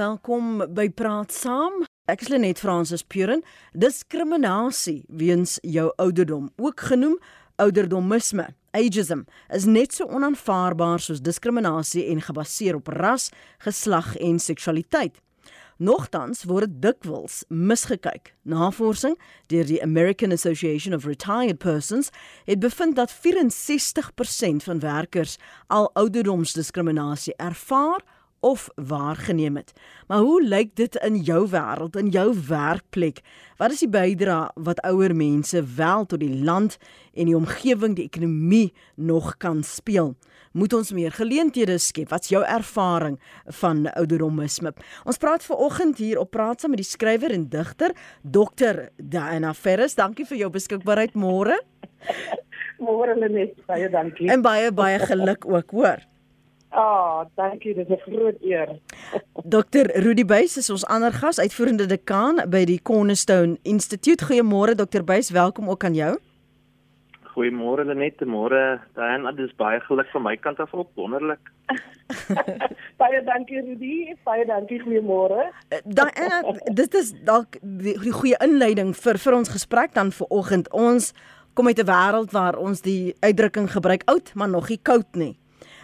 welkom by Praat Saam. Ek is Lenet Fransis Puren. Diskriminasie weens jou ouderdom, ook genoem ouderdomisme, ageism, is net so onaanvaarbaar soos diskriminasie en gebaseer op ras, geslag en seksualiteit. Nogtans word dit dikwels misgekyk. Navorsing deur die American Association of Retired Persons het bevind dat 64% van werkers al ouderdomsdiskriminasie ervaar of waargeneem het. Maar hoe lyk dit in jou wêreld, in jou werkplek? Wat is die bydrae wat ouer mense wel tot die land en die omgewing, die ekonomie nog kan speel? Moet ons meer geleenthede skep? Wat's jou ervaring van ouderdomisme? Ons praat ver oggend hier op praat saam met die skrywer en digter Dr. Diana Ferris. Dankie vir jou beskikbaarheid môre. Môre Lenet, baie dankie. En baie baie geluk ook, hoor. Ah, oh, dankie, dit is 'n groot eer. Dr. Rudy Buys is ons ander gas, uitvoerende dekaan by die Cornerstone Instituut. Goeiemôre Dr. Buys, welkom ook aan jou. Goeiemôre Lenet, môre dit is baie geluk van my kant af ook wonderlik. baie dankie Rudy, baie dankie, goeiemôre. Diana, dit is dalk die, die goeie inleiding vir vir ons gesprek dan vir oggend. Ons kom uit 'n wêreld waar ons die uitdrukking gebruik oud, maar nog nie koud nie.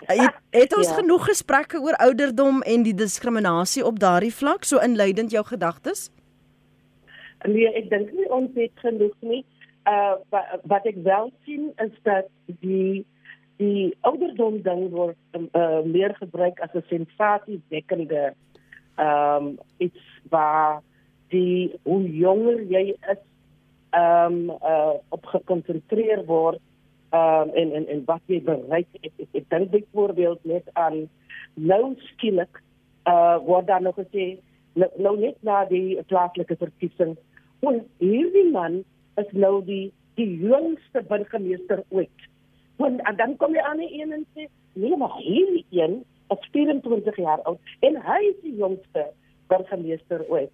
Het, het ons ja. genoeg gesprekke oor ouderdom en die diskriminasie op daardie vlak so inleidend jou gedagtes? Nee, ek dink nie ons het genoeg nie. Uh wat, wat ek wel sien is dat die die ouderdom ding word uh, meer gebruik as 'n sensasiewekkende ehm um, iets waar die hoe jonger jy is ehm um, uh op gekonsentreer word um, en en en wat jy bereik ek ek, ek dink byvoorbeeld net aan nou skielik uh word daar nog gesê nou, nou net na die plaaslike verkiesing en hierdie man is nou die die jongste burgemeester ooit. En, en dan kom jy aan die een en sê nee maar hierdie een is 24 jaar oud en hy is die jongste burgemeester ooit.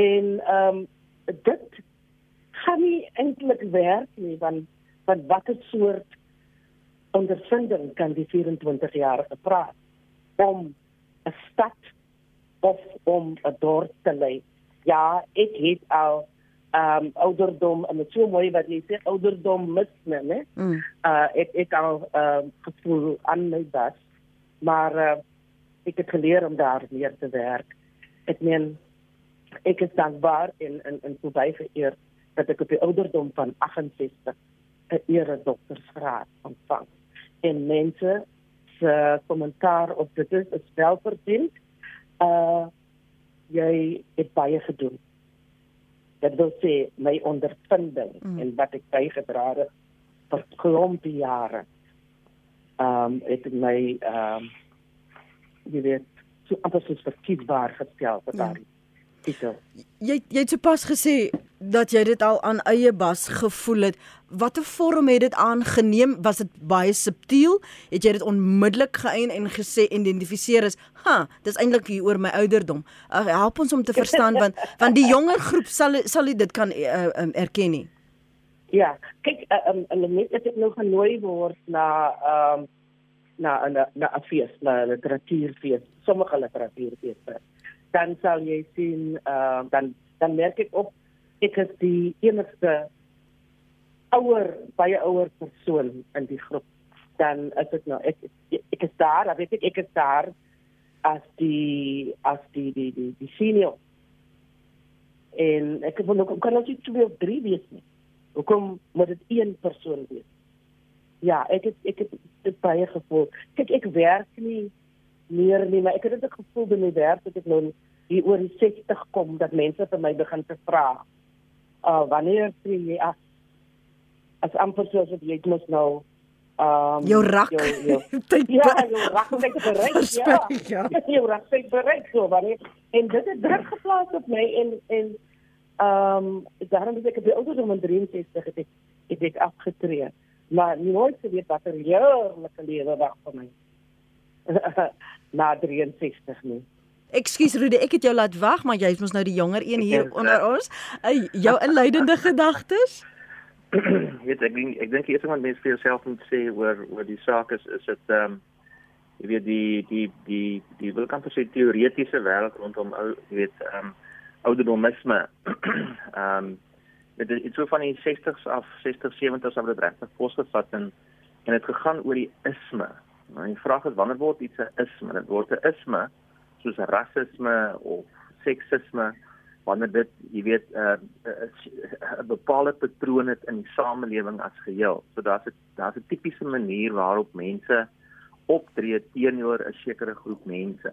En ehm um, dit gaan nie eintlik werk nie want van watter soort ondervinding kan die 24 jaar gepraat om 'n stad of om 'n dorp te lei. Ja, ek het al um, ouderdom en dit so mooi wat jy sê ouderdom mis me, né? Mm. Uh ek ek al ehm uh, gevoel aan my bas. Maar uh, ek het geleer om daar meer te werk. Ek meen ek is dankbaar en en en verby vereer dat ek op die ouderdom van 68 'n ere doktersgraad ontvang. En mense se kommentaar op dit is is wel verdien. Uh jy het baie gedoen. Dit wil sê my ondervinding mm. en wat ek bygedra het vir klompie jare. Um het my um jy weet so absoluut verkiesbaar gestel vir daardie titel. Jy jy het sopas gesê dat jy dit al aan eie bas gevoel het. Watter vorm het dit aangeneem? Was dit baie subtiel? Het jy dit onmiddellik geëin en gesê identifiseer as, "Ha, dis eintlik hier oor my ouderdom." Uh, help ons om te verstaan want want die jonger groep sal sal dit kan uh, um, erken nie. Ja, kyk, ehm uh, um, net as ek nou genooi word na ehm um, na na na 'n fees, na 'n literatuurfees, sommige literatuurfeeste dan sal jy sien uh, dan dan merk ek op ek is die enigste ouer baie ouer persoon in die groep. Dan is dit nou ek ek is daar ek weet ek is daar as die as die die die, die senior. En ek wil nog kan ons twee of drie wees nie? Hoekom moet dit een persoon wees? Ja ek het ek het dit baie gevoel. Kyk ek werk nie meer nie, maar ek het dit gevoel by my werk dat ek nou hier oor die 60 kom dat mense vir my begin te vra. Uh wanneer sê jy as as amper soos wat jy mos nou um jou rak jou, jou, ja, jou rak het bereik ja. ja. jou rak het bereik so wanneer en dit het druk geplaas op my en en um daarom het ek by ouderdom van 63 het ek het ek afgetree. Maar nooit geweet wat 'n heerlike lewe wag vir my. na 63 nie. Ekskuus Rudy, ek het jou laat wag, maar jy's mos nou die jonger een hier onder ons. Hey, jou inleidende gedagtes? weet ek ek dink eers wat mense vir jouself moet sê oor oor die saak is is dit ehm um, jy weet die die die die wil kan sê teoretiese wêreld rondom ou jy weet ehm um, ouderdomisme ehm um, dit is so van die 60s af 60 70s af dit regtig voortgevat en en dit gegaan oor die isme. Nou die vraag is wanneer word iets 'n isme? Dit word 'n isme soos rasisme of seksisme wanneer dit jy weet 'n uh, 'n uh, bepaalde patroon het in die samelewing as geheel. So daar's 'n daar's 'n tipiese manier waarop mense optree teenoor 'n sekere groep mense.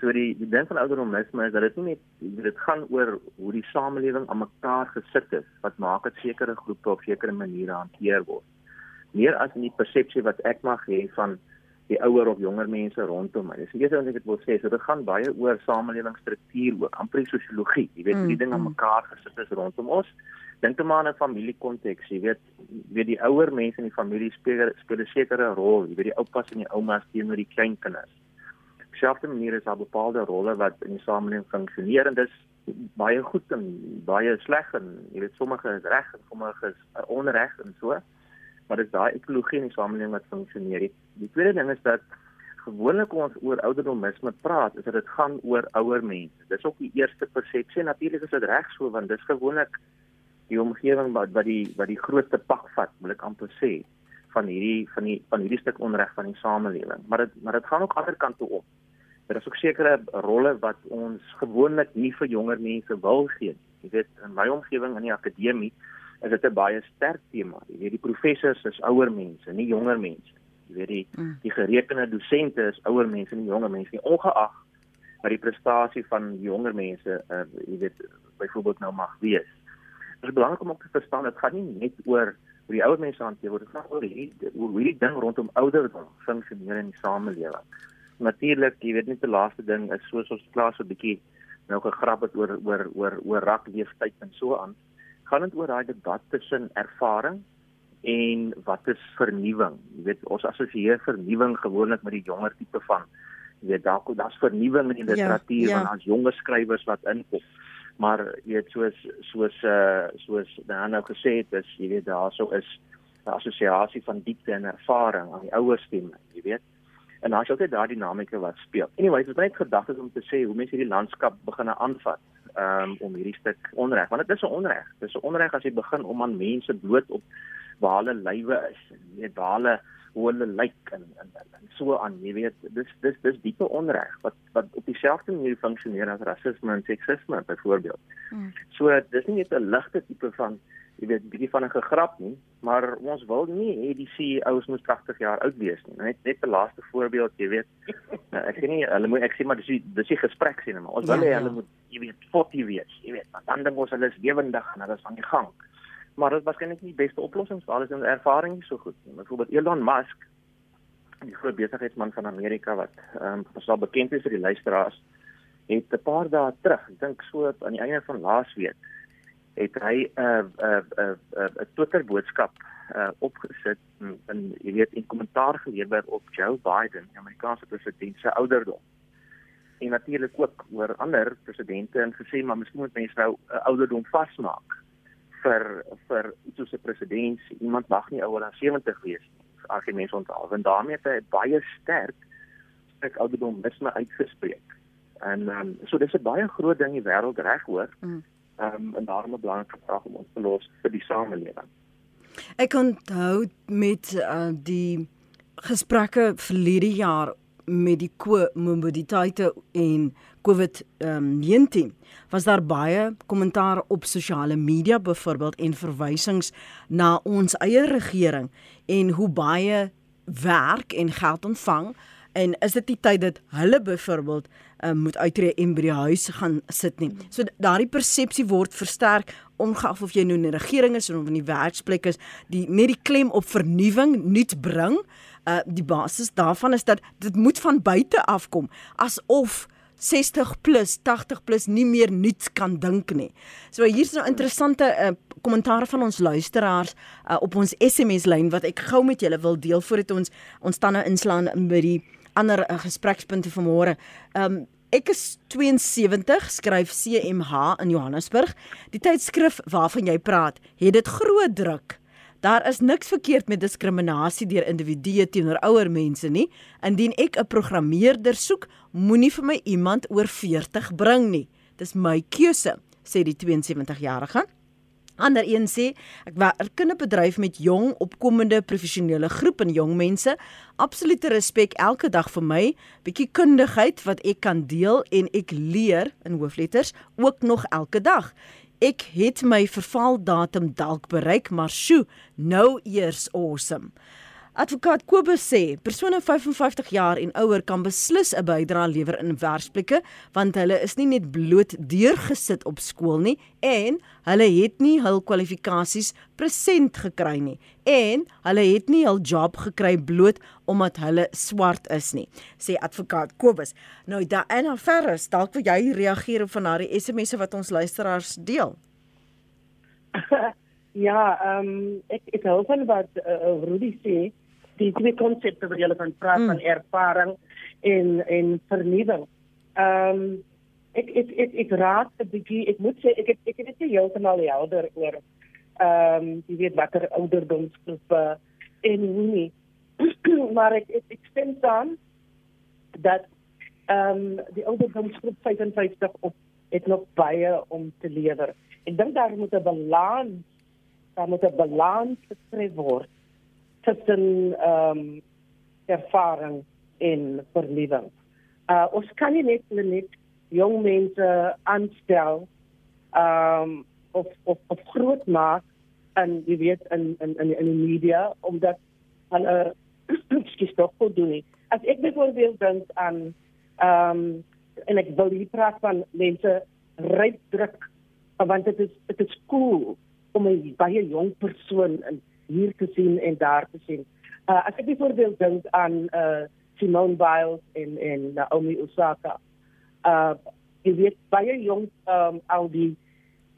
So die die ding van ouderdomisme is dat dit nie net dit gaan oor hoe die samelewing aan mekaar gesit is wat maak dat sekere groepe op sekere maniere hanteer word meer as in die persepsie wat ek mag hê van die ouer of jonger mense rondom my. Dis eers wat ek wil sê, so dit gaan baie oor samelewingsstruktuur ook, amper sosiologie. Jy weet, die mm, ding aan mm. mekaar gesit is rondom ons. Dink te maar aan 'n familiekonteks, jy weet, weet die ouer mense in die familie speel speel 'n sekere rol, jy weet die oupas en die oumas teenoor die kleinkinders. Op dieselfde manier is daar bepaalde rolle wat in die samelewing funksioneer en dis baie goed en baie sleg en jy weet sommige is reg en sommige is onreg en so maar dit is daai ekologie in die samelewing wat funksioneer. Die, tweede ding is dat gewoonlik ons oor ouderdomisme praat, is dat dit gaan oor ouer mense. Dis ook die eerste persepsie. Natuurlik is dit reg so want dis gewoonlik die omgewing wat wat die wat die grootste pak vat, wil ek amper sê van hierdie van die van hierdie stuk onreg van die samelewing. Maar dit maar dit gaan ook ander kante op. Daar is ook sekere rolle wat ons gewoonlik nie vir jonger mense wil gee. Jy weet, in my omgewing in die akademie is dit 'n baie sterk tema. Jy weet die professors is ouer mense, nie jonger mense. Jy weet die mm. die gerekende dosente is ouer mense, nie jonger mense nie, ongeag wat die prestasie van jonger mense uh, jy weet byvoorbeeld nou mag wees. Dit is belangrik om ook te verstaan dit gaan nie net oor hoe die ouer mense hanteer word, dit gaan oor hierdie hoe hierdie ding rondom ouderdom funksioneer in die samelewing. Natuurlik, jy weet net die laaste ding is soos ons klaar so 'n bietjie nou gegrap het oor oor oor oor rakleeftyd en so aan gaan dit oor daai debat tussen ervaring en wat is vernuwing. Jy weet ons assosieer vernuwing gewoonlik met die jonger tipe van jy weet dalk daar's vernuwing in die ja, literatuur ja, ja. van ons jonger skrywers wat inkom. Maar jy weet soos soos uh soos dan nou gesê het, is jy weet daarso is 'n assosiasie van diepte en ervaring aan die ouer stemme, jy weet. En daar's altyd daardie dinamika wat speel. Anyway, dit is net gedagtes om te sê hoe mense hierdie landskap begin aanvat um, om hierdie stuk onreg want dit is 'n onreg. Dit is 'n onreg as jy begin om aan mense bloot op waar hulle lywe is en weet waar hulle hoe hulle lyk en, en, en, en so aan. Jy weet dis dis dis diepe onreg wat wat op dieselfde manier funksioneer as rasisme en seksisme byvoorbeeld. Hmm. So dis nie net 'n ligte tipe van jy weet bietjie van 'n gegrap nie, maar ons wil nie hê die CEOs moet 80 jaar oud wees nie. Net net 'n laaste voorbeeld, jy weet. Nou, ek sê nie hulle moet ek sê maar dis die dis die gesprek sien maar ons ja, wil hê ja. hulle moet jy weet 40 wees, jy weet. Want dan dink ons hulle is lewendig en hulle is aan die gang. Maar dit is waarskynlik nie die beste oplossing vir alles en ervaring nie so goed nie. Byvoorbeeld Elon Musk, die groot besigheidsman van Amerika wat ehm um, sal bekend is vir die luisteraars, het 'n paar dae terug, ek dink so aan die einde van laas week het hy 'n 'n 'n 'n Twitter boodskap uh opgesit en, en jy weet 'n kommentaar gelewer op Joe Biden, die Amerikaanse president se ouderdom. En natuurlik ook oor ander presidente en gesê maar miskien moet mense nou 'n ouderdom vasmaak vir vir soos 'n president. Iemand mag nie ouer as 70 wees nie. As jy mense onthou, en daarmee het hy baie sterk ek ouderdom misme uitgespreek. En um, so dis 'n baie groot ding in die wêreld reg hoor. Mm um, daarom 'n belangrike vraag om ons te los vir die samelewing. Ek onthou met uh, die gesprekke verlede jaar met die komorbiditeite en COVID-19 um, was daar baie kommentaar op sosiale media byvoorbeeld en verwysings na ons eie regering en hoe baie werk en geld ontvang en is dit die tyd dat hulle byvoorbeeld um, moet uitreë en by die huis gaan sit nie. So daardie persepsie word versterk ongeag of jy nou in die regering is of in die werksplek is, die net die klem op vernuwing nuut bring. Uh die basis daarvan is dat dit moet van buite afkom asof 60 plus 80 plus nie meer nuuts kan dink nie. So hier's nou interessante uh, kommentare van ons luisteraars uh, op ons SMS lyn wat ek gou met julle wil deel voordat ons ons nou inslaan by die ander uh, gesprekspunte vanmôre. Um ek is 72, skryf CMH in Johannesburg. Die tydskrif waarvan jy praat, het dit groot druk Daar is niks verkeerd met diskriminasie deur individue teenoor ouer mense nie. Indien ek 'n programmeerder soek, moenie vir my iemand oor 40 bring nie. Dis my keuse, sê die 72-jarige. Ander een sê ek werk in 'n bedryf met jong opkomende professionele groep en jong mense. Absolute respek elke dag vir my, bietjie kundigheid wat ek kan deel en ek leer in hoofletters ook nog elke dag. Ek het my vervaldatum dalk bereik, maar sjoe, nou eers awesome. Advokaat Kobus sê persone 55 jaar en ouer kan beslis 'n bydrae lewer in werksplekke want hulle is nie net bloot deurgesit op skool nie en hulle het nie hul kwalifikasies present gekry nie en hulle het nie hul job gekry bloot omdat hulle swart is nie sê advokaat Kobus. Nou Diana Ferris, dalk wil jy reageer op van haar SMS'e wat ons luisteraars deel. ja, ehm um, ek ek hou van wat uh, Rudy sê die twee konsepte wat jy van praat mm. van ervaring en en vernuwing. Ehm um, ek ek ek ek raak 'n bietjie ek moet sê ek het, ek het dit heeltemal helder oor ehm um, jy weet watter ouderdomsgroepe en hoe nie. maar ek ek, ek stem dan dat ehm um, die ouderdomsgroep 55 op het nog baie om te lewer. Ek dink daar moet 'n balans daar moet 'n balans getref word tussen ehm um, ervaring en vernuwing. Uh ons kan nie net net jong mense aanstel ehm um, of of of groot maak en jy weet in in in in die media omdat hulle skiet tog goed doen. Nie. As ek byvoorbeeld dink aan ehm um, en ek wil hier praat van mense ryp druk want dit is dit is cool om 'n baie jong persoon in hier te sien en daar te sien. Uh as ek byvoorbeeld dink aan uh Simone Biles en en Naomi Osaka. Uh jy weet baie jong um al die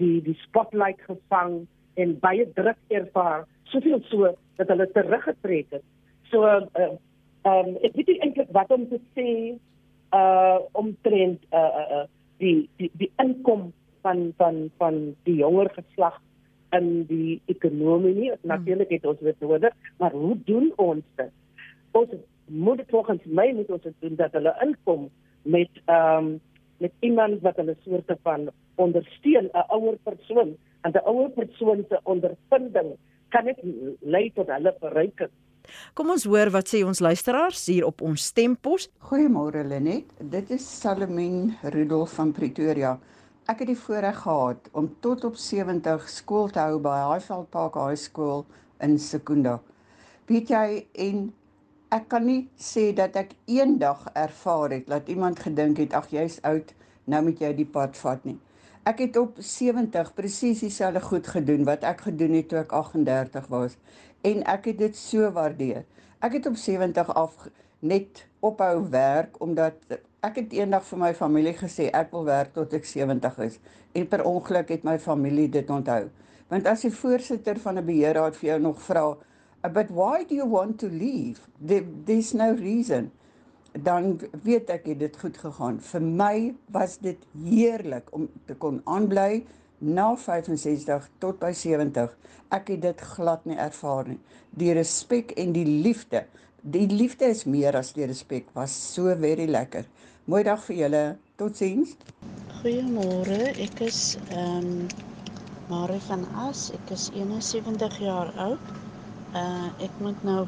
die die spotlight gevang en baie druk ervaar, soveel so dat hulle teruggetrek het. So uh um ek weet eintlik wat om te sê uh omtrent uh uh, uh die die die inkom van van van die jonger geslag in die ekonomie nie. Hmm. Natuurlik het ons dit nodig, maar hoe doen ons dit? Ons moet volgens my moet ons dit doen dat hulle inkom met ehm um, met iemand wat hulle soorte van ondersteun, 'n ouer persoon, en 'n ouer persoon se ondervinding kan net lei tot hulle verryking. Kom ons hoor wat sê ons luisteraars hier op ons stempos. Goeiemôre Lenet, dit is Salomien Rudolf van Pretoria. Ek het die voorreg gehad om tot op 70 skool te hou by Highveld Park High School in Sekunda. Weet jy en ek kan nie sê dat ek eendag ervaar het dat iemand gedink het ag jy's oud, nou moet jy die pad vat nie. Ek het op 70 presies dieselfde goed gedoen wat ek gedoen het toe ek 38 was en ek het dit so waardeer. Ek het op 70 af net ophou werk omdat ek het eendag vir my familie gesê ek wil werk tot ek 70 is en per ongeluk het my familie dit onthou. Want as die voorsitter van 'n beheerraad vir jou nog vra, "But why do you want to leave? There, there's no reason." Dan weet ek het dit goed gegaan. Vir my was dit heerlik om te kon aanbly na 65 tot by 70. Ek het dit glad nie ervaar nie. Die respek en die liefde. Die liefde is meer as die respek. Was so very lekker. Mooi dag vir julle. Totsiens. Goeiemôre. Ek is ehm um, Marie van As. Ek is 71 jaar oud. Uh ek moet nou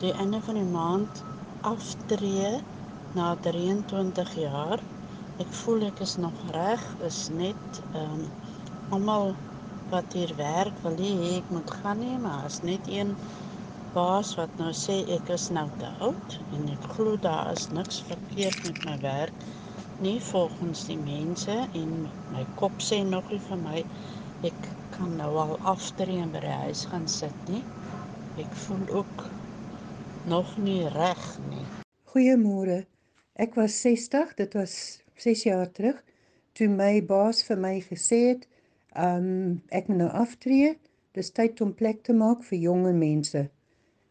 die einde van die maand aftree na 23 jaar. Ek voel ek is nog reg. Is net ehm um, almal wat hier werk wil hê ek moet gaan nie, maar as net een baas wat nou sê ek is nou te oud en ek glo daar is niks verkeerd met my werk nie volgens die mense en my kop sê nog nie vir my ek kan nou al aftree en by die huis gaan sit nie. Ek voel ook nog nie reg nie. Goeiemôre. Ek was 60, dit was 6 jaar terug toe my baas vir my gesê het, "Um ek moet nou aftree. Dis tyd om plek te maak vir jonger mense."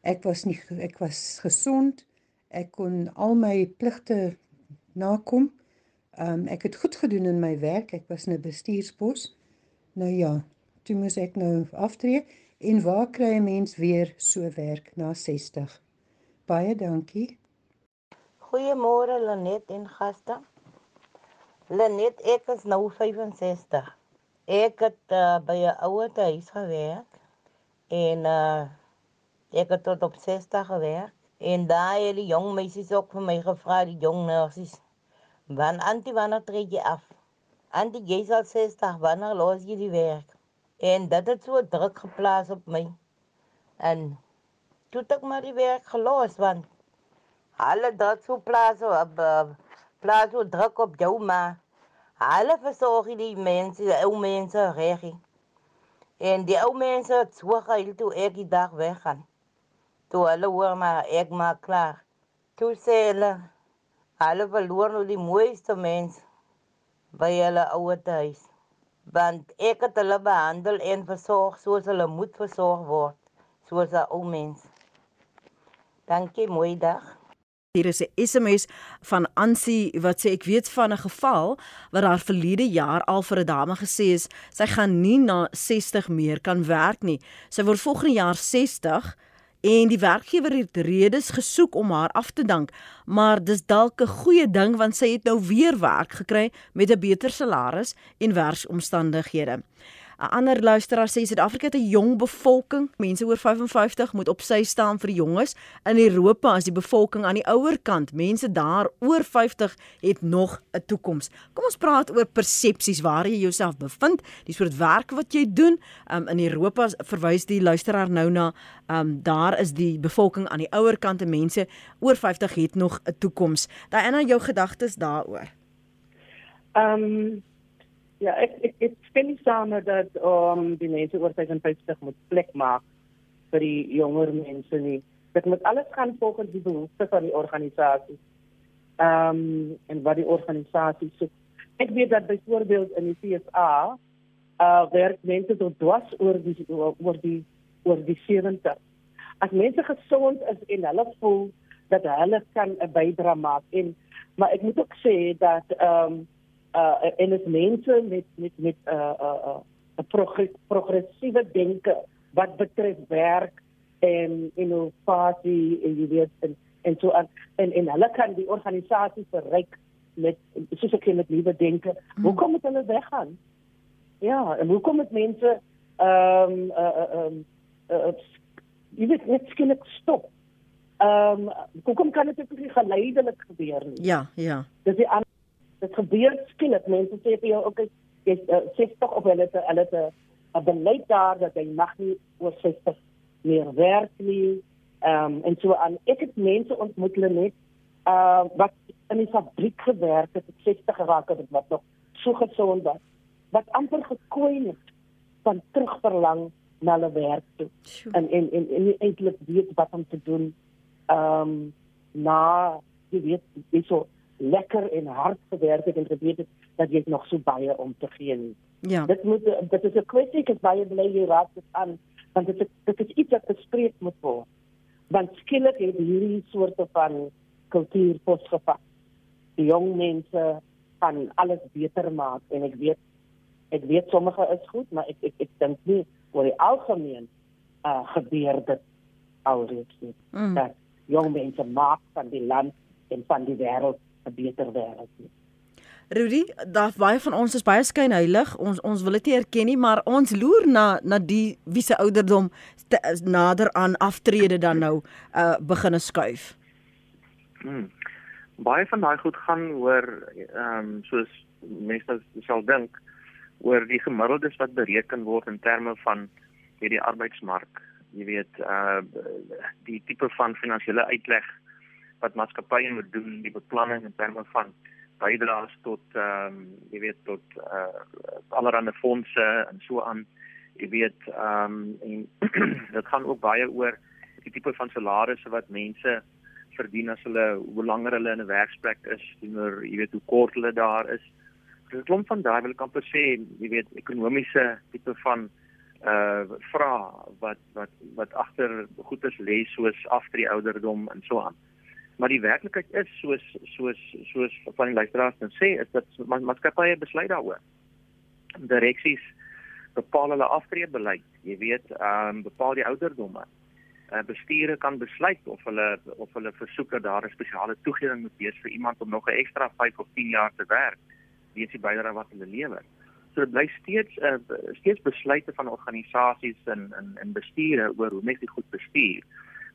Ek was nie ek was gesond. Ek kon al my pligte nakom. Um, ek het goed gedoen in my werk. Ek was 'n bestuurspos. Nou ja, toe moes ek nou aftree En waar kry 'n mens weer so werk na 60? Baie dankie. Goeiemôre Lenet en gaste. Lenet, ek is nou 65. Ek het uh, by 'n ouer huis gewerk en uh, ek het tot op 60 gewerk. En daar het die jong meisies ook vir my gevra, die jong nurses. Wan antie wanneer trek jy af? Antie jy sal 60, wanneer los jy die werk? En dit het so druk geplaas op my. En toe het ek maar die werk gelos want hulle dat so plaas op uh, plaas so druk op jou maar hulle versorg die mense, die ou mense regie. En die ou mense het so gehuil toe ek die dag weggaan. Toe hulle hoor maar ek maak klaar. Toe sê hulle hulle verloor nou die mooiste mens by hulle ouer huis. Want ek het hulle behandel en versorg soos hulle moet versorg word, soos 'n ou mens. Dankie, mooi dag. Hier is 'n SMS van Ansie wat sê ek weet van 'n geval waar haar verlede jaar al vir 'n dame gesê is sy gaan nie na 60 meer kan werk nie. Sy word volgende jaar 60 en die werkgewer het redes gesoek om haar af te dank, maar dis dalk 'n goeie ding want sy het nou weer werk gekry met 'n beter salaris en werksomstandighede. 'n Ander luisteraar sê Suid-Afrika het 'n jong bevolking. Mense oor 55 moet op sy staan vir die jonges. In Europa is die bevolking aan die ouer kant. Mense daar oor 50 het nog 'n toekoms. Kom ons praat oor persepsies waar jy jouself bevind, die soort werk wat jy doen. Um, in Europa verwys die luisteraar nou na um, daar is die bevolking aan die ouer kant en mense oor 50 het nog 'n toekoms. Daai jou gedagtes daaroor. Ehm um, Ja, ek ek ek stem saam dat um die mense oor 55 moet plek maak vir die jonger mense nie. Dit moet alles gaan volgens die behoeftes van die organisasie. Ehm um, en wat die organisasie soek. Ek weet dat byvoorbeeld in die CSA uh werk mense tot dwas oor die oor die oor die 70. As mense gesond is en hulle voel dat hulle kan 'n bydrae maak en maar ek moet ook sê dat ehm um, uh en dit mense met met met 'n uh, uh, uh, progressiewe denke wat betref werk en innovasie en jy weet en en so aan en en hulle kan die organisasie verryk met soos ek met nuwe denke. Hmm. Hoe kom dit hulle weggaan? Ja, en hoe kom dit mense ehm um, uh ehm uh, uh, jy weet net skielik stop? Ehm um, hoe kom kan dit net geleidelik gebeur nie? Ja, ja. Dis die dit gebeur skielik. Mense sê vir jou okay jy's uh, 60 of hulle het hulle het 'n beleid daar dat jy mag nie oor 60 meer werk nie. Ehm um, en so aan. Ek het mense ontmoet hulle net uh wat in die fabriek gewerk het op 60 geraak het wat nog so gesond was wat amper gekooi het van terugverlang na hulle werk toe. En en en, en nie eintlik weet wat om te doen ehm um, na jy weet jy so lekker en hard gewerk het en geweet het dat jy nog so baie om te gee nie. Ja. Dit moet dit is 'n kwessie ek is baie bly jy raak dit aan want dit dit is iets wat bespreek moet word. Want skielik het hierdie soorte van kultuur posgevat. Die jong mense van alles beter maak en ek weet ek weet sommige is goed, maar ek ek ek dink nie oor die algemeen uh gebeur dit alreeds nie. Mm. Dat jong mense maak van die land en van die wêreld 'n beter wêreld nie. Rudy, daar baie van ons is baie skynheilig. Ons ons wil dit nie erken nie, maar ons loer na na die wie se ouderdom te, nader aan aftrede dan nou uh begine skuif. Hmm. Baie van daai goed gaan oor ehm um, soos mense sal dink oor die gemiddeldes wat bereken word in terme van hierdie arbeidsmark. Jy weet uh die tipe van finansiële uitleg wat maatskappye moet doen die beplanning in terme van bydraes tot ehm um, jy weet tot uh allerlei fondse en so aan jy weet ehm um, en dit gaan ook baie oor die tipe van salarisse wat mense verdien as hulle hoe langer hulle in 'n werksplek is teenoor jy weet hoe kort hulle daar is. Dit is klomp van daai wil ek amper sê jy weet ekonomiese tipe van uh vra wat wat wat agter goeders lê soos aftree ouderdom en so aan maar die werklikheid is soos soos soos van die luisteraars dan sê is dat maatskappye besluit daaroor. Direksies bepaal hulle aftreebeleid Jy weet, ehm um, bepaal die ouderdomme. Uh, bestuure kan besluit of hulle of hulle versoek dat daar 'n spesiale toegewing moet wees vir iemand om nog 'n ekstra 5 of 10 jaar te werk, weens die bydrae wat hulle lewer. So dit bly steeds uh, steeds besluite van organisasies en en en bestuure oor hoe mense dit goed bestuur.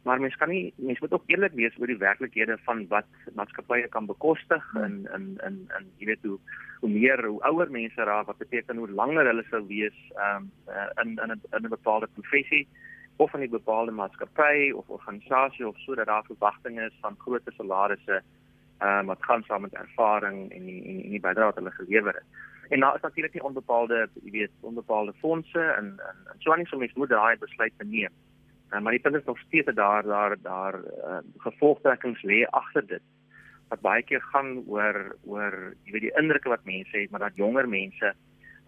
Maar mens kan nie mens moet ook eerlik wees oor die werklikhede van wat maatskappye kan bekostig en en en en jy weet hoe hoe meer hoe ouer mense raak wat beteken hoe langer hulle sou wees um, uh, in in 'n in 'n bepaalde professie of in 'n bepaalde maatskappy of organisasie of sodat daar verwagtinge is van groter salarisse um, wat gaan saam met ervaring en en, en die bydrae wat hulle gelewer het. En daar is natuurlik nie onbepaalde, jy weet, onbepaalde fondse en en, en so aan nie so mens moet daai besluit neem. Uh, maar die punt is nog steeds dat daar daar daar uh, gevolgtrekkings lê agter dit. Wat baie keer gaan oor oor jy weet die indrukke wat mense het, maar dat jonger mense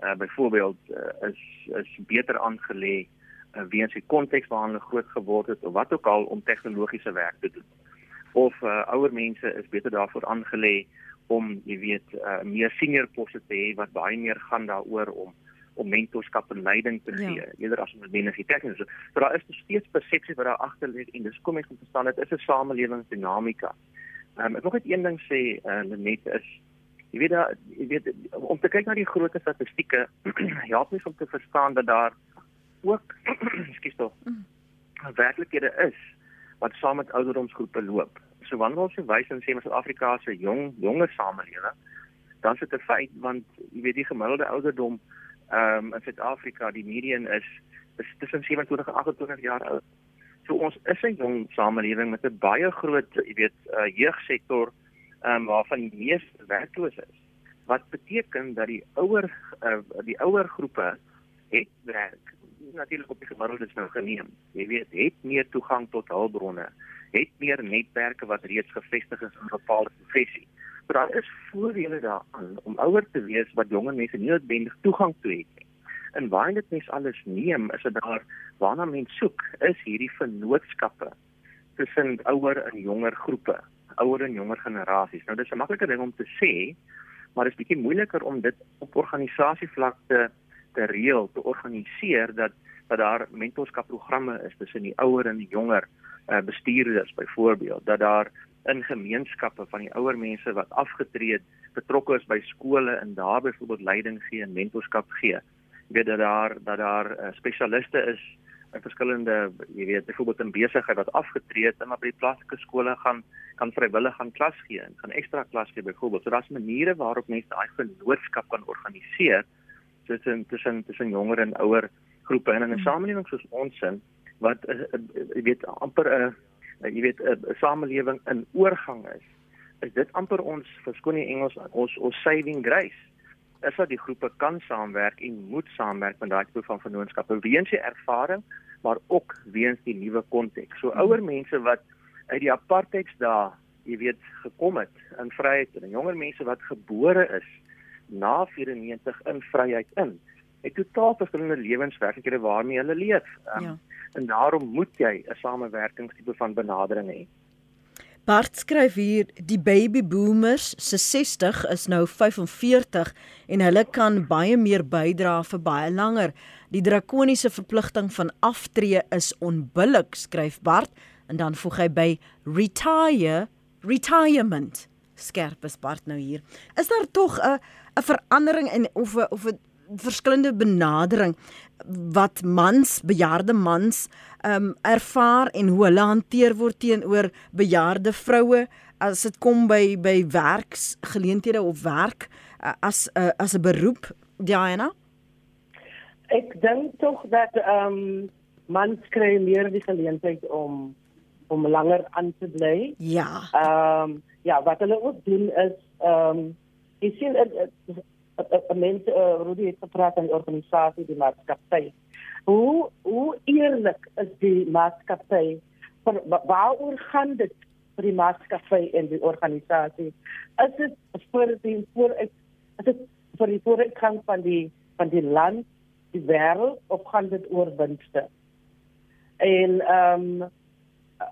uh, byvoorbeeld uh, is is beter aangelê uh, weens die konteks waarin hulle groot geword het of wat ook al om tegnologiese werk te doen. Of uh, ouer mense is beter daarvoor aangelê om jy weet uh, meer senior poste te hê wat baie meer gaan daaroor om om mentorskap en leiding te gee ja. eerder as om binne die tegniese. So daar is steeds persepsie wat daar agter lê en dis kom ek om te staan dit is 'n samelewingsdinamika. Ehm um, ek wil net een ding sê uh, net is jy weet daar jy weet om te kyk na die groot statistieke help mens om te verstaan dat daar ook skus tog mm. werklikhede is wat saam met ouderdomsgroepe loop so wanneer ons wys en sê maar Suid-Afrika se jong jonger samelewing, dan is dit 'n feit want jy weet die gemiddelde ouderdom ehm um, in Suid-Afrika, die median is is tussen 27 en 28 jaar oud. So ons is 'n jong samelewing met 'n baie groot, jy weet, uh, jeugsektor ehm um, waarvan die meeste werkloos is. Wat beteken dat die ouer uh, die ouer groepe het werk natuurlik op die gemiddelde is nou geneem. Jy weet, het meer toegang tot hulpbronne het meer netwerke wat reeds gevestig is in bepaalde professie. Maar daar is voordele daaraan om ouer te wees wat jonger mense nie noodwendig toegang toe het nie. En waar dit mens alles neem, is dit daar waarna mens soek, is hierdie vennootskappe tussen ouer en jonger groepe, ouer en jonger generasies. Nou dis 'n maklike ding om te sê, maar dit is bietjie moeiliker om dit op organisasievlak te te reël, te organiseer dat dat daar mentorskapprogramme is tussen die ouer en die jonger uh, bestuurders byvoorbeeld dat daar in gemeenskappe van die ouer mense wat afgetree het betrokke is by skole en daar byvoorbeeld leiding gee en mentorskap gee. Jy weet dat daar dat daar uh, spesialiste is in verskillende jy weet byvoorbeeld in besigheid wat afgetree het en maar by die plaaslike skole gaan kan vrywillig gaan klas gee en gaan ekstra klas gee byvoorbeeld. So daar's maniere waarop mense daai vennootskap kan organiseer tussen tussen tussen jonger en ouer groepe en in 'n hmm. samelewing soos ons sin wat uh, uh, jy weet amper 'n uh, jy weet 'n uh, samelewing in oorgang is is dit amper ons verskoon die Engels ons ons saving grace is dat die groepe kan saamwerk en moet saamwerk met daai tipe van vennootskappe weens die ervaring maar ook weens die nuwe konteks so hmm. ouer mense wat uit die apartheids dae jy weet gekom het in vryheid en jonger mense wat gebore is na 94 in vryheid in het totaal verskillende lewenswerklikhede waarmee hulle leef. Um, ja. En daarom moet jy 'n samewerkingstipe van benadering hê. Bart skryf hier die baby boomers se 60 is nou 45 en hulle kan baie meer bydra vir baie langer. Die drakoniese verpligting van aftree is onbillik, skryf Bart en dan voeg hy by retire retirement. Skerp is Bart nou hier. Is daar tog 'n 'n verandering in of of 'n verskillende benadering wat mans, bejaarde mans ehm um, ervaar en hoe hulle hanteer word teenoor bejaarde vroue as dit kom by by werksgeleenthede of werk uh, as uh, as 'n beroep Diana Ek dink tog dat ehm um, mans kry meer die geleentheid om om langer aan te bly. Ja. Ehm um, ja, wat hulle ook doen is ehm um, jy sien 'n mens uh, Rudy het gepraat aan die organisasie die maatskappy. Hoe hoe eerlik is die maatskappy? Waaroor gaan dit vir die maatskappy en die organisasie? Is dit vir die voor is dit vir die vooruitgang van die van die land, die wêreld of gaan dit oor winste? En ehm um,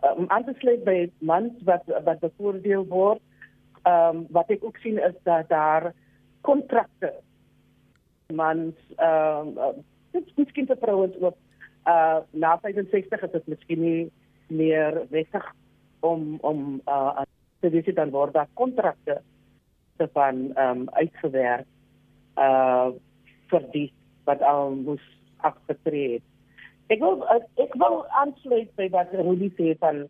um, anders lê by mans wat wat bevoordeel word. Ehm um, wat ek ook sien is dat daar kontrakte mans ehm uh, dit miskien vir vrouens ook Uh na 65 is dit miskien nie meer wettig om om uh te dis dan word daar kontrakte te van ehm um, uitgewerk uh vir die wat al moes afgetree het. Ek wil ek wil aansluit by wat Rudy sê van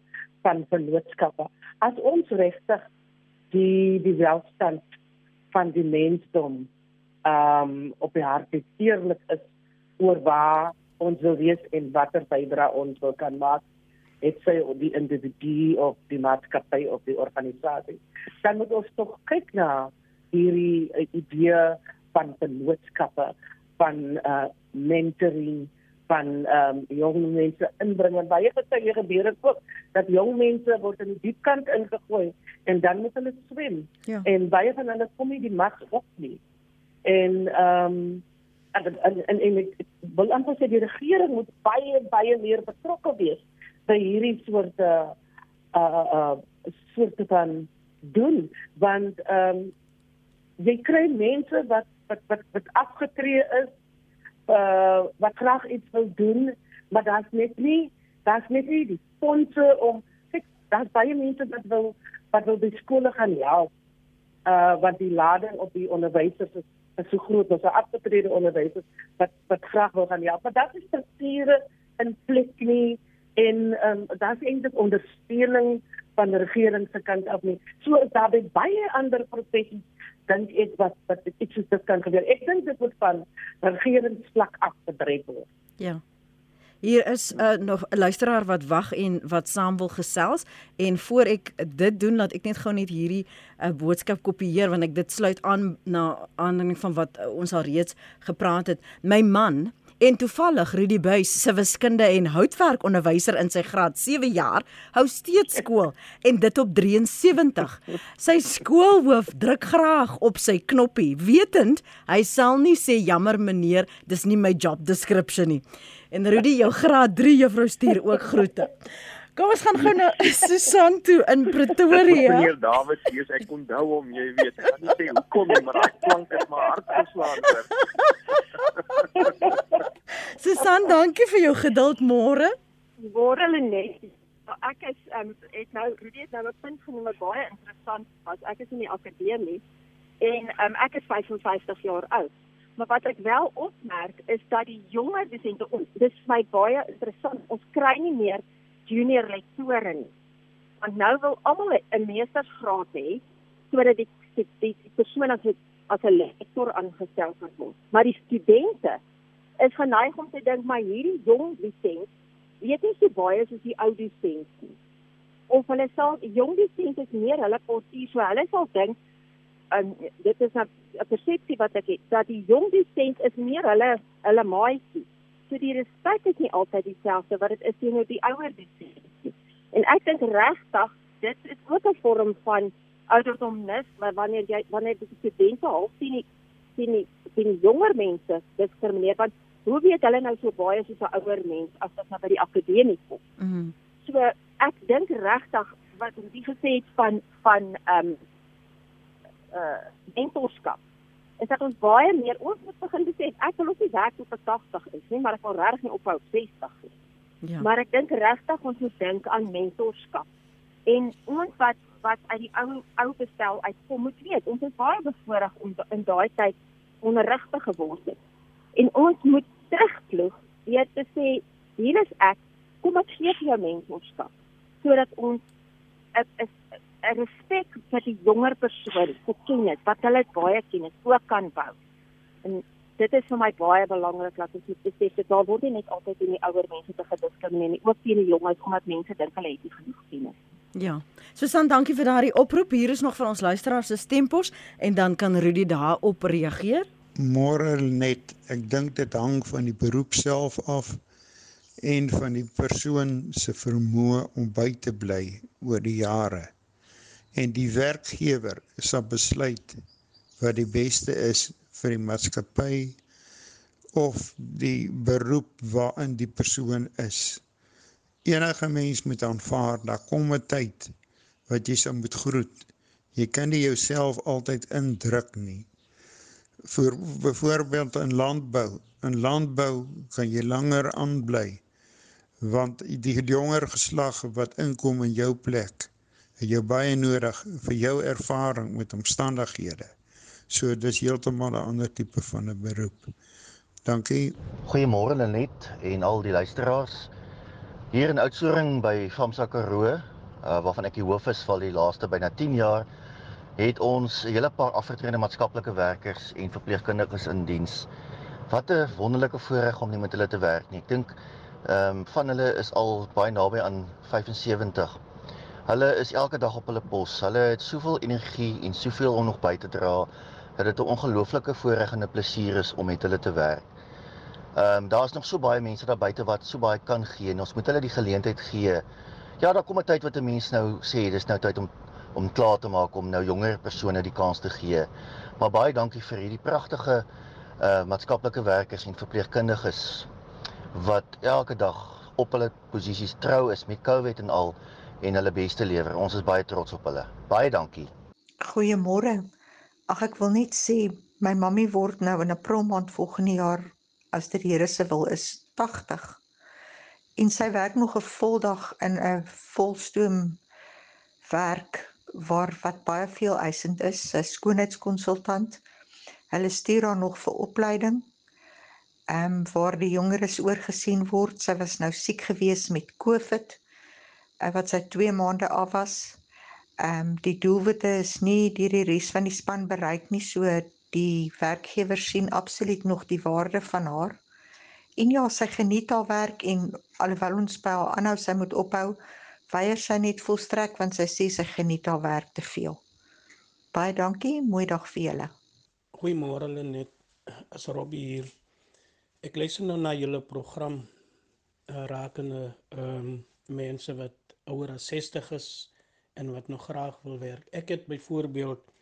van vennootskappe. As ons regtig die die welstand van die mensdom ehm um, op die hart eerlik is oor waar ons wil wees en watter bydra ons wil kan maak het sy die individu of die maatskappy of die organisasie. Dan moet ons tog kyk na hierdie idee van vennootskappe van uh mentoring van ehm um, jong mense inbring en baie baie gebeur het ook dat jong mense word in die diep kant ingegooi en dan moet hulle swem. Ja. En baie van hulle kom nie die mag op nie. En ehm um, en en en, en ek wil amper sê die regering moet baie baie meer betrokke wees by hierdie soorte uh uh soorte van doen want ehm um, jy kry mense wat wat wat, wat afgetree is uh wat graag iets wil doen, maar daar's net nie daar's net nie die fondse om daar's baie mense wat wil wat wil by skole gaan help. Uh want die lading op die onderwysers is, is so groot, ons het afgetrede onderwysers wat wat graag wil gaan help. Maar dit is strukture in plek nie en um, daar's eintlik ondersteuning van die regering se kant af nie. So is daar baie ander professies dink ek wat wat iets soos dit kan gebeur. Ek dink dit moet van regeringsvlak af gedryf word. Ja. Hier is uh, nog 'n luisteraar wat wag en wat saam wil gesels en voor ek dit doen laat ek net gou net hierdie uh, boodskap kopieer want ek dit sluit aan na aanleiding van wat uh, ons al reeds gepraat het. My man En toevallig Rudy Buys se wiskunde en houtwerkonderwyser in sy graad 7 jaar hou steeds skool en dit op 73. Sy skoolhoof druk graag op sy knoppie, wetend hy sal nie sê jammer meneer, dis nie my job description nie. En Rudy, jou graad 3 juffrou stuur ook groete. Kom ons gaan gou na Susan toe in Pretoria. Meneer David, hier ek onthou hom, jy weet. Ek kan nie sê hoekom nie, maar daai klank het my hart geslaan. Susan, dankie vir jou geduld môre. Môre Lenet. Ek is um, het nou Rudy het nou 'n punt genoem wat baie interessant was. Ek is in die akademie en um, ek is 55 jaar oud. Maar wat ek wel opmerk is dat die jonger dissente, dis vir my baie interessant. Ons kry nie meer junior lektore nie. Want nou wil almal 'n meestersgraad hê sodat die die, die, die persoon as 'n as 'n lektor aangestel kan word. Maar die studente is geneig om te dink maar hierdie jong dissent weet nie so baie soos die ou dissent nie. Of hulle sal jong dissent is meer hulle portie so hulle sal dink en dit is 'n persepsie wat ek het dat die jong dissent is meer hulle hulle maatjie so die respek is nie altyd dieselfde wat dit is teenoor die ouer dissent. En ek dink regtig dit is ook 'n vorm van ouderdomnis, maar wanneer jy wanneer die studente half sien die sien die sien jonger mense diskrimineer want hoe weet hulle nou so baie soos 'n ouer mens as dit nou by die akademie kom? Mm so ek dink regtig wat jy gesê het van van ehm um, uh mentorskap is dat ons baie meer ons moet begin besef ek wil ons nie werk tot 80 is nie, maar ek wil regtig nie ophou 60 nie. Ja. Maar ek dink regtig ons moet dink aan mentorskap. En ons wat wat uit die ou ou bestel uitkom moet weet, ons is baie bevoorreg om in daai tyd onderrigte geword het. En ons moet terugploeg weet te sê hier is ek, kom ek gee vir jou mentorskap sodat ons 'n respek vir die jonger persoon, vir kennis, wat hulle baie kennis ook kan bou. En dit is vir my baie belangrik dat ons moet besef dat daar word nie net altyd in die ouer mense te gediskrimineer nie, ook teen die jonges omdat mense dink hulle het nie genoeg kennis. Ja. Susan, dankie vir daardie oproep. Hier is nog van ons luisteraars se stempos en dan kan Rudy daarop reageer. Môre net, ek dink dit hang van die beroep self af en van die persoon se vermoë om by te bly oor die jare en die werkgewer sal besluit wat die beste is vir die maatskappy of die beroep waarin die persoon is. Enige mens moet aanvaar dat kom 'n tyd wat jy sal moet groet. Jy kan nie jouself altyd indruk nie. Vir byvoorbeeld in landbou, in landbou kan jy langer aanbly want die jonger geslag wat inkom in jou plek het jou baie nodig vir jou ervaring met omstandighede. So dis heeltemal 'n ander tipe van 'n beroep. Dankie. Goeiemôre Lenet en al die luisteraars. Hier in Oudtshoorn by Famsa Karoo, uh, waarvan ek die hoof is vir die laaste byna 10 jaar, het ons 'n hele paar afgetrede maatskaplike werkers en verpleegkundiges in diens. Wat 'n wonderlike voorreg om nie met hulle te werk nie. Ek dink ehm um, van hulle is al baie naby aan 75. Hulle is elke dag op hulle pos. Hulle het soveel energie en soveel om nog by te dra dat dit 'n ongelooflike voorreg en 'n plesier is om met hulle te werk. Ehm um, daar's nog so baie mense daar buite wat so baie kan gee en ons moet hulle die geleentheid gee. Ja, daar kom 'n tyd wat 'n mens nou sê dis nou tyd om om klaar te maak om nou jonger persone die kans te gee. Maar baie dankie vir hierdie pragtige uh maatskaplike werkers en verpleegkundiges wat elke dag op hulle posisies trou is met COVID en al en hulle beste lewer. Ons is baie trots op hulle. Baie dankie. Goeiemôre. Ag ek wil net sê my mammie word nou in April maand volgende jaar as die Here se wil is 80. En sy werk nog 'n voldag in 'n volstoom werk waar wat baie veel eisend is, 'n skoonheidskonsultant. Hulle stuur haar nog vir opleiding. Ehm um, waar die jongeres oorgesien word. Sy was nou siek gewees met COVID. Uh, wat sy 2 maande af was ehm um, die doelwitte is nie deur die res van die span bereik nie so die werkgewer sien absoluut nog die waarde van haar. En ja, sy geniet haar werk en alhoewel ons by haar aanhou sy moet ophou, weier sy net volstrek want sy sê sy geniet haar werk te veel. Baie dankie, mooi dag vir julle. Goeiemôre Lenet, as Robbie hier. Ek luister nou na julle program uh, rakende ehm um, mense wat ouer as 60 is en wat nog graag wil werk. Ek het byvoorbeeld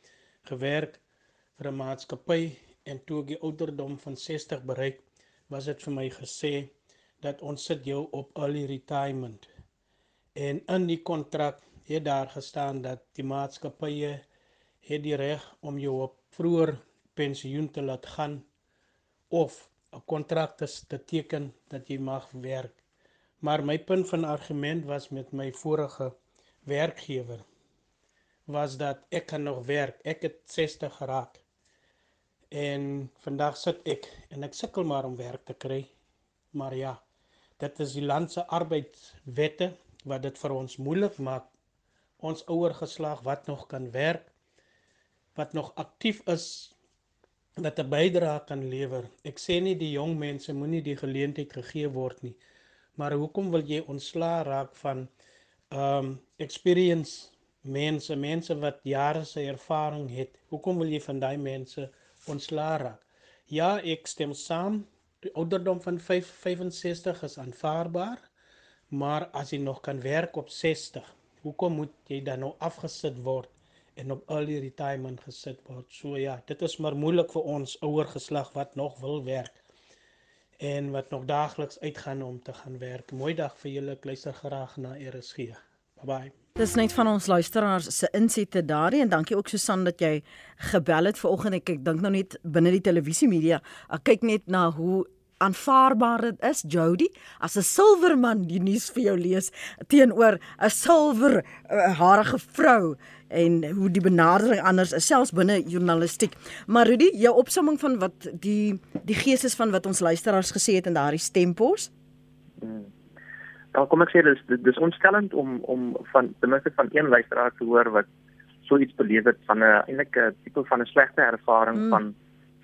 gewerk vir 'n maatskappy en toe ek die ouderdom van 60 bereik, was dit vir my gesê dat ons sit jou op early retirement. En in die kontrak het daar gestaan dat die maatskappye het die reg om jou op vroeër pensioen te laat gaan of 'n kontrak te teken dat jy mag werk. Maar my punt van argument was met my vorige werkgewer was dat ek kan nog werk. Ek het 60 geraak. En vandag sit ek en ek sukkel maar om werk te kry. Maar ja, dit is die land se arbeidswette wat dit vir ons moeilik maak. Ons ouer geslag wat nog kan werk, wat nog aktief is dat 'n bydrae kan lewer. Ek sê nie die jong mense moenie die geleentheid gegee word nie. Maar hoekom wil jy ontslaa raak van um experience mense, mense wat jare se ervaring het. Hoekom wil jy van daai mense ontslaa raak? Ja, ek stem saam. Die ouderdom van 5, 65 is aanvaarbaar, maar as jy nog kan werk op 60, hoekom moet jy dan nou afgesit word en op early retirement gesit word? So ja, dit is maar moeilik vir ons ouer geslag wat nog wil werk en wat nog daagliks uitgaan om te gaan werk. Mooi dag vir julle. Ek luister graag na RSG. Bye bye. Dis net van ons luisteraars se insette daardie en dankie ook Susan dat jy gebel het vanoggend. Ek, ek dink nou net binne die televisie media. Ek kyk net na hoe aanvaarbaar dit is Jody as 'n silwerman die nuus vir jou lees teenoor 'n silwer uh, harige vrou en hoe die benadering anders is selfs binne journalistiek. Maar Rudy, jou opsomming van wat die die gees is van wat ons luisteraars gesê het in daardie stempos? Hmm. Dan kom ek sê dis dis ontstellend om om van ten minste van een luisteraar te hoor wat so iets beleef het van 'n eintlik 'n tipe van 'n slegte ervaring hmm. van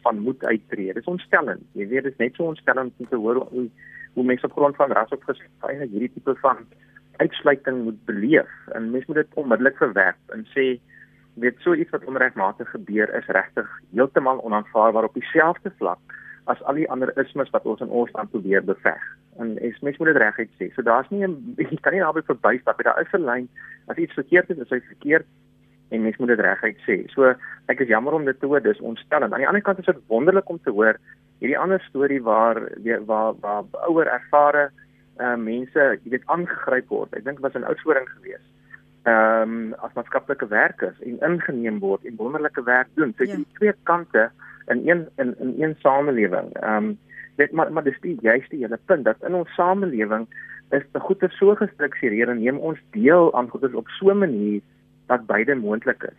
van moed uittreë. Dis ontstellend. Jy weet dit is net so ontstellend om te hoor hoe hoe mense op grond van ras of geslag hierdie tipe van uitsluiting moet beleef. En mense moet dit onmiddellik verwerp en sê weet so iets wat onregmatig gebeur is regtig heeltemal onaanvaarbaar op dieselfde vlak as al die ander ismes wat ons in ons land probeer beveg. En es mens moet dit reguit sê. So daar's nie 'n jy kan nie naby verbystap. Daar is 'n lyn as iets verkeerd is, is hy verkeerd en mens moet dit reguit sê. So ek is jammer om dit te hoor, dis ontstellend. Aan die ander kant is dit wonderlik om te hoor hierdie ander storie waar waar waar ouer ervare uh, mense, jy weet, aangegryp word. Ek dink dit was 'n oudsoring geweest. Ehm um, as maatskaplike werkers en ingeneem word en wonderlike werk doen. So jy ja. twee kante in een in in een samelewing. Ehm um, dit maar maar dis die juiste hele punt dat in ons samelewing is die goeie so gestruktureer en neem ons deel aan goeie op so 'n manier dat beide moontlik is.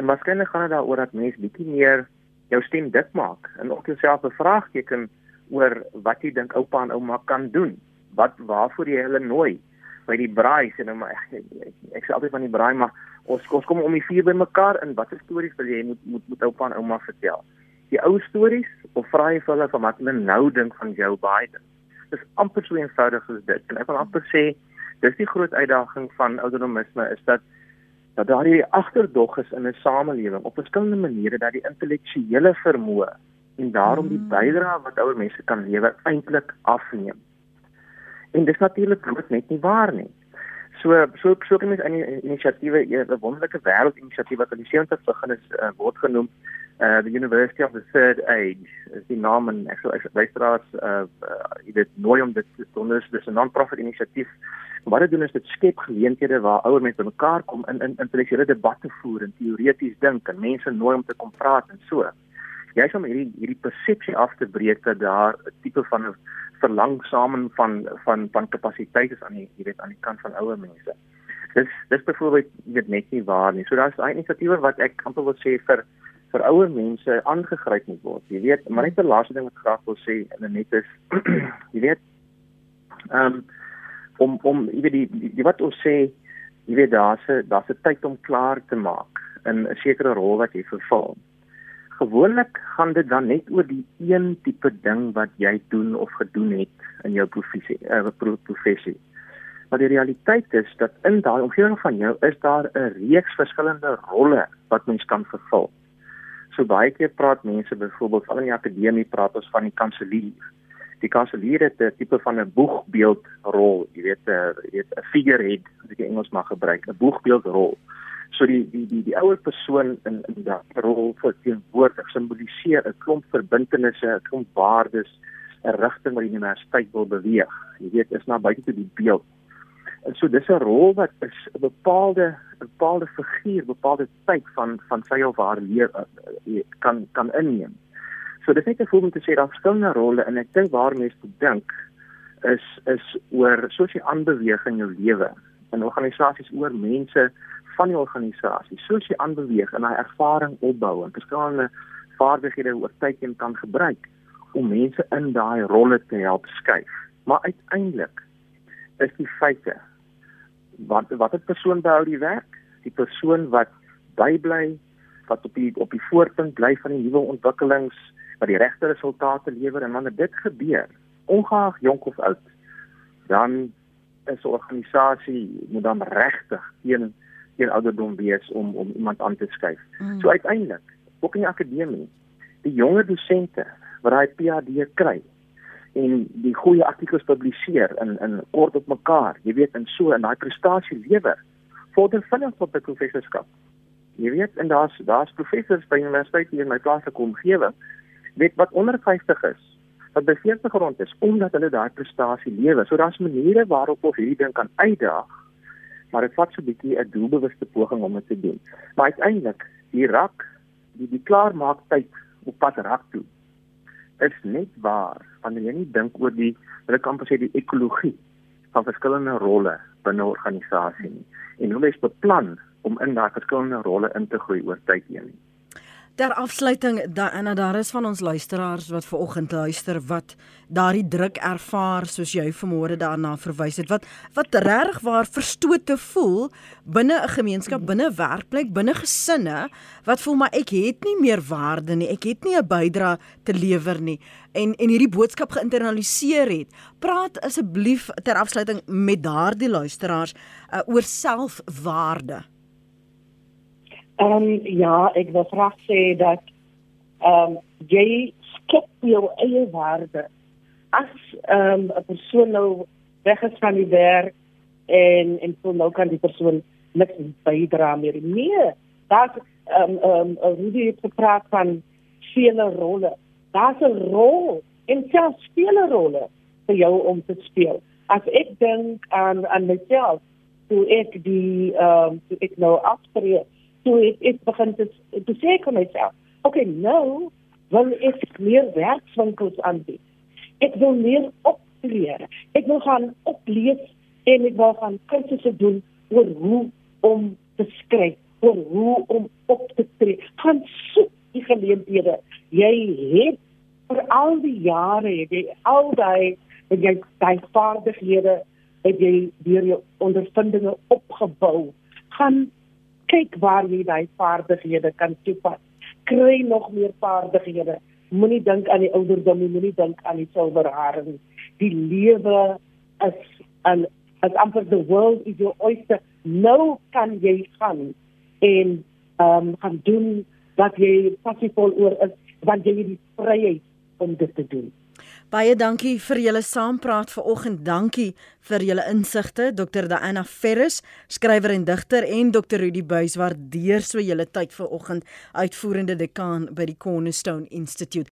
En waarskynlik gaan dit daaroor dat mense bietjie meer jou stem dik maak en ook jouself 'n vraagteken oor wat jy dink oupa en ouma kan doen. Wat waarvoor jy hulle nooi by die braai sê nou maar ek, ek, ek, ek sê altyd van die braai maar ons ons kom om die vier bymekaar en watter stories wil jy moet moet moet oupa en ouma vertel? Die ou stories of vra jy vir hulle van wat hulle nou dink van Joe Biden? Dis amper so eenvoudig soos dit. En ek wil amper sê dis die groot uitdaging van ouderdomisme is dat dat daar hier agterdog is in 'n samelewing op verskillende maniere dat die intellektuele vermoë en daarom die mm. bydrae wat ouer mense kan lewer eintlik afneem. En dis natuurlik net nie waar nie. So so so kan mens in inisiatiewe 'n wonderlike wêreld inisiatief wat in die 70's begin is uh, word genoem uh the University of the Third Age is die naam en ek sou luisteraars uh, uh jy weet nooi om dit te doen dis 'n non-profit inisiatief wat dit doen is dit skep geleenthede waar ouer mense bymekaar kom in in intellektuele debatte voer en teoreties dink en mense nooi om te kom praat en so jy is om hierdie hierdie persepsie af te breek dat daar 'n tipe van 'n verlangsaming van van van kapasiteit is aan die jy weet aan die kant van ouer mense. Dis dis byvoorbeeld net nie waar nie. So daar's 'n inisiatief wat ek amper wil sê vir vir ouer mense aangegryp moet word. Jy weet, maar net 'n laaste ding wat graag wil sê en net is jy weet ehm um, om om jy weet die, die, die wat ons sê jy weet daar's 'n daar's 'n tyd om klaar te maak in 'n sekere rol wat jy vervul gewoonlik gaan dit dan net oor die een tipe ding wat jy doen of gedoen het in jou professie, uh, professie. Maar die realiteit is dat in daai omgewing van jou is daar 'n reeks verskillende rolle wat mens kan vervul. So baie keer praat mense byvoorbeeld al in die akademie praat ons van die kanselier. Die kanselier het 'n tipe van 'n boegbeeldrol, jy weet jy weet 'n figurehead as ek Engels mag gebruik, 'n boegbeeldrol. So die die die die ouer persoon in in daardie rol vir teenwoordig simboliseer 'n klomp verbintenisse, 'n klomp waardes, 'n rigting wat die universiteit wil beweeg. Jy weet, is na buite toe die beeld. En so dis 'n rol wat is 'n bepaalde 'n bepaalde figuur, bepaalde tyd van van sy of haar lewe uh, kan kan inneem. So dis net 'n voorbeeld om te sê daar verskillende rolle en ek dink waar mense dink is is oor soos jy aanbeweeg in jou lewe en organisasies oor mense van die organisasie soos jy aanbeweeg en daai ervaring opbou en verskillende vaardighede oor tyd en kan gebruik om mense in daai rolle te help skuif. Maar uiteindelik is die feite wat wat 'n persoon behou die werk, die persoon wat bybly, wat op die op die voorpunt bly van die nuwe ontwikkelings, wat die regte resultate lewer en wanneer dit gebeur, ongeag jonk of oud, dan is 'n organisasie moet dan regtig teen teen ouderdom wees om om iemand aan te skuif. Mm. So uiteindelik, ook in die akademie, die jonger dosente wat daai PhD kry en die goeie artikels publiseer in in kort op mekaar, jy weet, en so en daai prestasie lewer vorder vinnig tot 'n professorskap. Jy weet, en daar's daar's professors by universiteite hier in my plaaslike omgewing weet wat onder 50 is wat by 40 rond is omdat hulle daai prestasie lewer. So daar's maniere waarop ons hierdie ding kan uitdaag maar dit vat so 'n bietjie 'n doelbewuste poging om dit te doen. Maar uiteindelik, die rak, die die klaarmaak tyd op pad rak toe is net waar wanneer jy nie dink oor die ek amper sê die ekologie van verskillende rolle binne 'n organisasie nie en hoe mens beplan om in daai verskillende rolle in te groei oor tyd heen nie. Ter afsluiting en daar is van ons luisteraars wat ver oggend luister wat daardie druk ervaar soos jy vanmôre daarna verwys het wat wat regtig waar verstote voel binne 'n gemeenskap, binne 'n werkplek, binne gesinne wat voel maar ek het nie meer waarde nie, ek het nie 'n bydrae te lewer nie en en hierdie boodskap geïnternaliseer het. Praat asseblief ter afsluiting met daardie luisteraars uh, oor selfwaarde. Ehm um, ja, ek wil graag sê dat ehm um, jy skep jou eie waarde. As ehm um, 'n persoon nou weg is van die werk en en so nou kan die persoon niks bydra meer nie. Dat ehm ehm hoe jy gepraat van vele rolle. Daar's 'n rol en selfs vele rolle vir jou om te speel. As ek dink aan aan myself, toe ek die ehm um, toe ek nou afspreek toe ek, ek begin te, te sê vir myself, okay, nou wil ek meer werkswinkels aanbied. Ek wil meer op optree. Ek wil gaan oplees en ek wil gaan kursusse doen oor hoe om te skryf, oor hoe om op te tree. Gaan soek die geleenthede. Jy het vir al die jare, jy al daai het jy daai vaardighede het jy deur jou ondervindinge opgebou. Gaan kyk waar jy daai vaardighede kan toepas. Kry nog meer vaardighede. Moenie dink aan die ouderdom nie, moenie dink aan die silwer hare nie. Die lewe is 'n as amper the world is your oyster. Nou kan jy gaan en ehm um, gaan doen wat jy passievol oor is, want jy het die vryheid om dit te doen. Baie dankie vir julle saampraat vanoggend. Dankie vir julle insigte, Dr. Diana Ferris, skrywer en digter en Dr. Rudy Buys waardeer so julle tyd vanoggend, uitvoerende dekaan by die Cornerstone Institute.